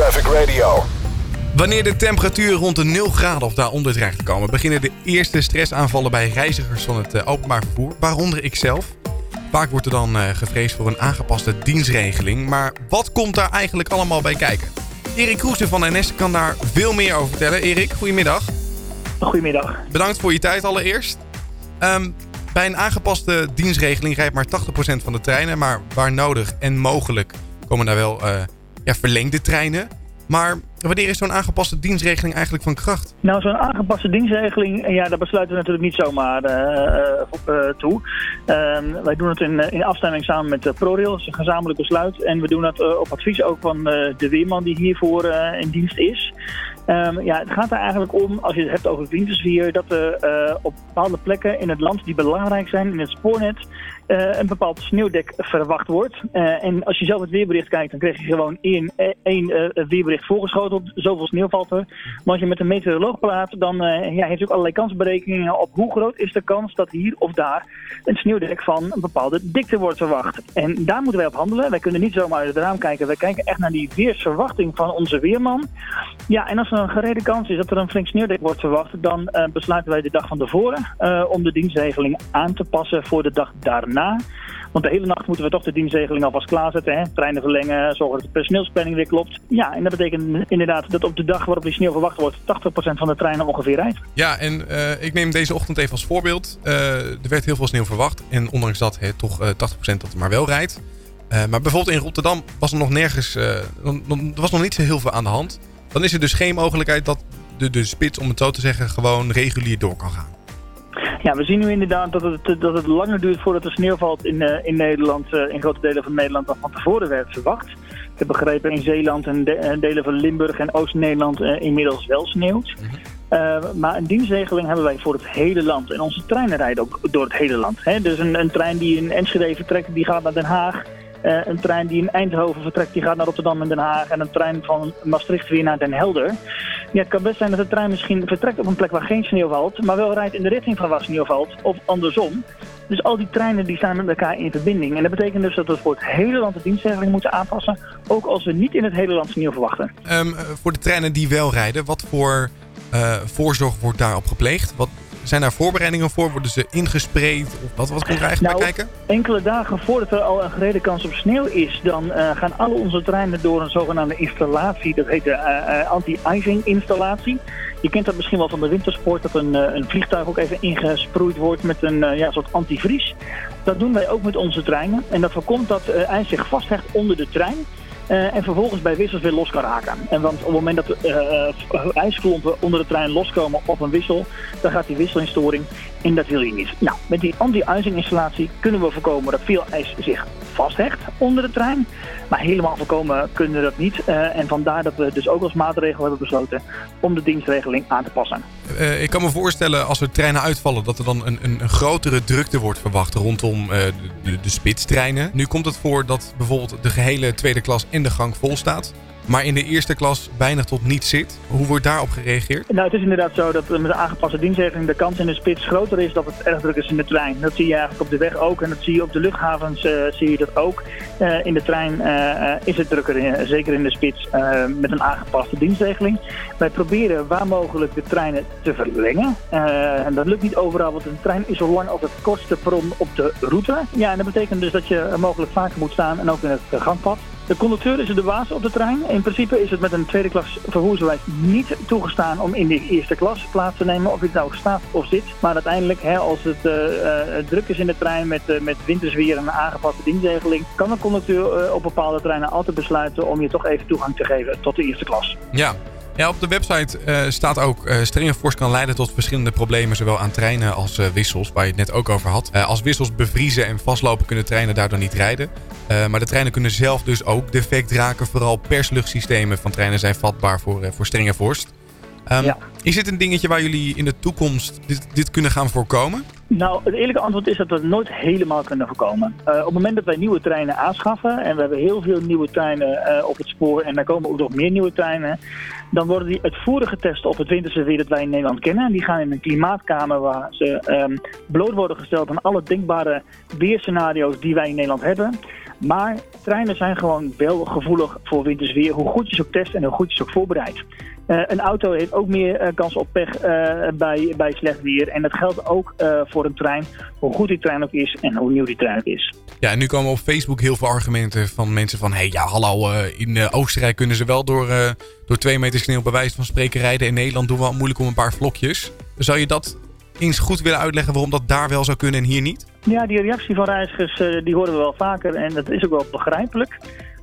Traffic Radio. Wanneer de temperatuur rond de 0 graden of daaronder dreigt te komen, beginnen de eerste stressaanvallen bij reizigers van het eh, openbaar vervoer, waaronder ikzelf. Vaak wordt er dan uh, gevreesd voor een aangepaste dienstregeling. Maar wat komt daar eigenlijk allemaal bij kijken? Erik Kroesen van NS kan daar veel meer over vertellen. Erik, goedemiddag. Goedemiddag. Bedankt voor je tijd allereerst. Um, bij een aangepaste dienstregeling rijdt maar 80% van de treinen. Maar waar nodig en mogelijk komen daar wel uh, verlengde treinen. Maar wanneer is zo'n aangepaste dienstregeling eigenlijk van kracht? Nou, zo'n aangepaste dienstregeling, ja, daar besluiten we natuurlijk niet zomaar uh, toe. Ehm, wij doen het in, in afstemming samen met ProRail, dat is een gezamenlijk besluit. En we doen dat op advies ook van de weerman die hiervoor in dienst is. Um, ja, het gaat er eigenlijk om, als je het hebt over wintersvier, dat er op bepaalde plekken in het land die belangrijk zijn in het spoornet, een bepaald sneeuwdek verwacht wordt. Uh, en als je zelf het weerbericht kijkt, dan krijg je gewoon één, één weerbericht voorgeschoteld. Zoveel sneeuw valt er. Maar als je met een meteoroloog praat, dan ja, heeft ook allerlei kansberekeningen op hoe groot is de kans dat hier of daar een sneeuwdek van een bepaalde dikte wordt verwacht. En daar moeten wij op handelen. Wij kunnen niet zomaar uit het raam kijken. Wij kijken echt naar die weersverwachting van onze weerman. Ja, en als er een gerede kans is dat er een flink sneeuwdek wordt verwacht, dan besluiten wij de dag van tevoren om de dienstregeling aan te passen voor de dag daarna. Want de hele nacht moeten we toch de dienstregeling alvast klaarzetten. Hè? Treinen verlengen, zorgen dat de personeelsplanning weer klopt. Ja, en dat betekent inderdaad dat op de dag waarop die sneeuw verwacht wordt, 80% van de treinen ongeveer rijdt. Ja, en uh, ik neem deze ochtend even als voorbeeld. er werd heel veel sneeuw verwacht. En ondanks dat toch 80% dat er maar wel rijdt. maar bijvoorbeeld in Rotterdam was er nog nergens, er was nog niet zo heel veel aan de hand. Dan is er dus geen mogelijkheid dat de, de spits, om het zo te zeggen, gewoon regulier door kan gaan. Ja, we zien nu inderdaad dat het, dat het langer duurt voordat er sneeuw valt in, uh, in Nederland, uh, in grote delen van Nederland dan van tevoren werd verwacht. Ik heb begrepen in Zeeland en de, delen van Limburg en Oost-Nederland uh, inmiddels wel sneeuwt. -hmm. maar een dienstregeling hebben wij voor het hele land. En onze treinen rijden ook door het hele land. Hè? Dus een, een trein die in Enschede vertrekt, die gaat naar Den Haag. Uh, een trein die in Eindhoven vertrekt, die gaat naar Rotterdam en Den Haag. En een trein van Maastricht weer naar Den Helder. Ja, het kan best zijn dat de trein misschien vertrekt op een plek waar geen sneeuw valt, maar wel rijdt in de richting van waar sneeuw valt, of andersom. Dus al die treinen die staan met elkaar in verbinding. En dat betekent dus dat we voor het hele land de dienstregeling moeten aanpassen, ook als we niet in het hele land sneeuw verwachten. Um, voor de treinen die wel rijden, wat voor uh, voorzorg wordt daarop gepleegd? Wat, zijn daar voorbereidingen voor? Worden ze ingespreid? Of wat, wat komt er eigenlijk nou, bij kijken? Enkele dagen voordat er al een gereden kans op sneeuw is, dan uh, gaan alle onze treinen door een zogenaamde installatie. Dat heet de uh, uh, anti-icing installatie. Je kent dat misschien wel van de wintersport, dat een, een vliegtuig ook even ingesproeid wordt met een ja, soort antivries. Dat doen wij ook met onze treinen. En dat voorkomt dat ijs zich vasthecht onder de trein. Uh, en vervolgens bij wissels weer los kan raken. En want op het moment dat uh, ijsklompen onder de trein loskomen op een wissel, dan gaat die wissel in storing en dat wil je niet. Nou, met die anti-icing installatie kunnen we voorkomen dat veel ijs zich vasthecht onder de trein. Maar helemaal voorkomen kunnen we dat niet. Uh, en vandaar dat we dus ook als maatregel hebben besloten om de dienstregeling aan te passen. Ik kan me voorstellen als er treinen uitvallen dat er dan een, een, grotere drukte wordt verwacht rondom de, de, de spitstreinen. Nu komt het voor dat bijvoorbeeld de gehele tweede klas in de gang vol staat maar in de eerste klas weinig tot niet zit. Hoe wordt daarop gereageerd? Nou, het is inderdaad zo dat met de aangepaste dienstregeling de kans in de spits groter is dat het erg druk is in de trein. Dat zie je eigenlijk op de weg ook en dat zie je op de luchthavens uh, zie je dat ook. Uh, in de trein is het drukker, zeker in de spits, met een aangepaste dienstregeling. Wij proberen waar mogelijk de treinen te verlengen. en dat lukt niet overal, want een trein is zo lang als het kortste perron op de route. Ja, en dat betekent dus dat je mogelijk vaker moet staan en ook in het gangpad. De conducteur is de baas op de trein. In principe is het met een tweede klas vervoersbewijs niet toegestaan om in de eerste klas plaats te nemen. Of je nou staat of zit. Maar uiteindelijk, hè, als het uh, uh, druk is in de trein met, uh, wintersweer en een aangepaste dienstregeling, kan de conducteur op bepaalde treinen altijd besluiten om je toch even toegang te geven tot de eerste klas. Ja. Ja, op de website staat ook uh, strenge vorst kan leiden tot verschillende problemen, zowel aan treinen als wissels, waar je het net ook over had. als wissels bevriezen en vastlopen kunnen treinen daardoor niet rijden. Maar de treinen kunnen zelf dus ook defect raken. Vooral persluchtsystemen van treinen zijn vatbaar voor, voor strenge vorst. Um, ja. Is dit een dingetje waar jullie in de toekomst dit, dit kunnen gaan voorkomen? Nou, het eerlijke antwoord is dat we het nooit helemaal kunnen voorkomen. Uh, op het moment dat wij nieuwe treinen aanschaffen, en we hebben heel veel nieuwe treinen uh, op het spoor, en daar komen ook nog meer nieuwe treinen, dan worden die uitvoerig getest op het winterse weer dat wij in Nederland kennen. Die gaan in een klimaatkamer waar ze um, bloot worden gesteld aan alle denkbare weerscenario's die wij in Nederland hebben. Maar treinen zijn gewoon wel gevoelig voor winters weer, hoe goed je ze ook test en hoe goed je ze ook voorbereidt. Uh, een auto heeft ook meer uh, kans op pech uh, bij, bij slecht weer. En dat geldt ook voor een trein, hoe goed die trein ook is en hoe nieuw die trein ook is. Ja, en nu komen op Facebook heel veel argumenten van mensen van... hé, hey, ja, hallo, in Oostenrijk kunnen ze wel door, door twee meter sneeuw bij wijze van spreken rijden. In Nederland doen we al moeilijk om een paar vlokjes. Zou je dat eens goed willen uitleggen waarom dat daar wel zou kunnen en hier niet? Ja, die reactie van reizigers die horen we wel vaker en dat is ook wel begrijpelijk.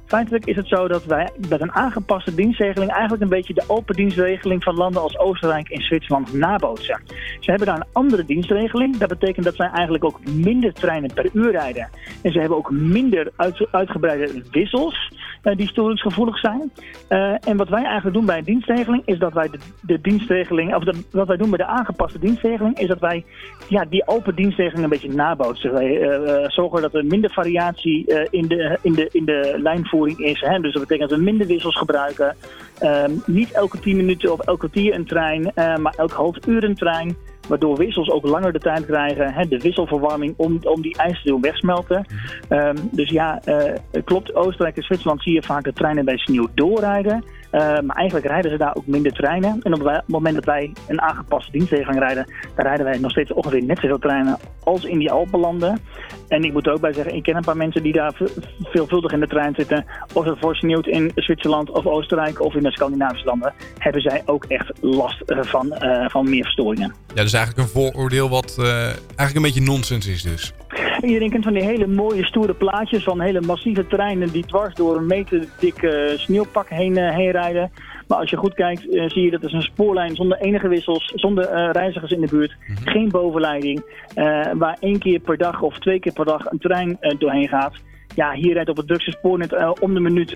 Feitelijk is het zo dat wij met een aangepaste dienstregeling eigenlijk een beetje de open dienstregeling van landen als Oostenrijk en Zwitserland nabootsen. Ze hebben daar een andere dienstregeling. Dat betekent dat zij eigenlijk ook minder treinen per uur rijden. En ze hebben ook minder uitgebreide wissels die storingsgevoelig zijn. Uh, en wat wij eigenlijk doen bij een dienstregeling is dat wij de, de dienstregeling, of wat wij doen bij de aangepaste dienstregeling, is dat wij ja, die open dienstregeling een beetje nabootsen. Wij uh, zorgen dat er minder variatie in, de, in, de, in de lijnvoering is. Hè? Dus dat betekent dat we minder wissels gebruiken. Ehm, niet elke 10 minuten of elke kwartier een trein, maar elk half uur een trein. Waardoor wissels ook langer de tijd krijgen. Hè? De wisselverwarming om, om die ijs te doen wegsmelten. Um, dus ja, uh, klopt. Oostenrijk en Zwitserland zie je vaak de treinen bij sneeuw doorrijden. Uh, maar eigenlijk rijden ze daar ook minder treinen. En op het moment dat wij een aangepaste dienstregeling rijden, dan rijden wij nog steeds ongeveer net zoveel treinen als in die Alpenlanden. En ik moet er ook bij zeggen, ik ken een paar mensen die daar veelvuldig in de trein zitten. Of het voor sneeuwt in Zwitserland of Oostenrijk of in de Scandinavische landen, hebben zij ook echt last uh, van, uh, van meer verstoringen. Ja, dus eigenlijk een vooroordeel wat eigenlijk een beetje nonsens is dus. Iedereen kent van die hele mooie stoere plaatjes van hele massieve treinen die dwars door een meter dikke sneeuwpak heen, heen rijden. Maar als je goed kijkt, uh, zie je dat het een spoorlijn zonder enige wissels, zonder uh, reizigers in de buurt, mm -hmm. geen bovenleiding, uh, waar één keer per dag of twee keer per dag een trein doorheen gaat. Ja, hier rijdt op het drukste spoornet om de minuut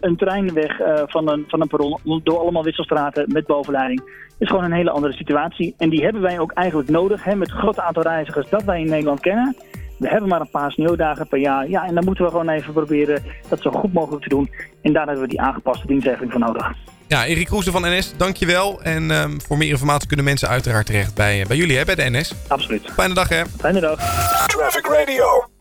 een trein weg van, een, van een perron door allemaal wisselstraten met bovenleiding. Het is gewoon een hele andere situatie. En die hebben wij ook eigenlijk nodig, hè, met het grote aantal reizigers dat wij in Nederland kennen. We hebben maar een paar sneeuwdagen per jaar. Ja, en dan moeten we gewoon even proberen dat zo goed mogelijk te doen. En daar hebben we die aangepaste dienstregeling voor nodig. Ja, Erik Kroesen van NS, dankjewel. En um, voor meer informatie kunnen mensen uiteraard terecht bij, bij jullie, hè, bij de NS. Absoluut. Fijne dag, hè. Fijne dag. Traffic Radio.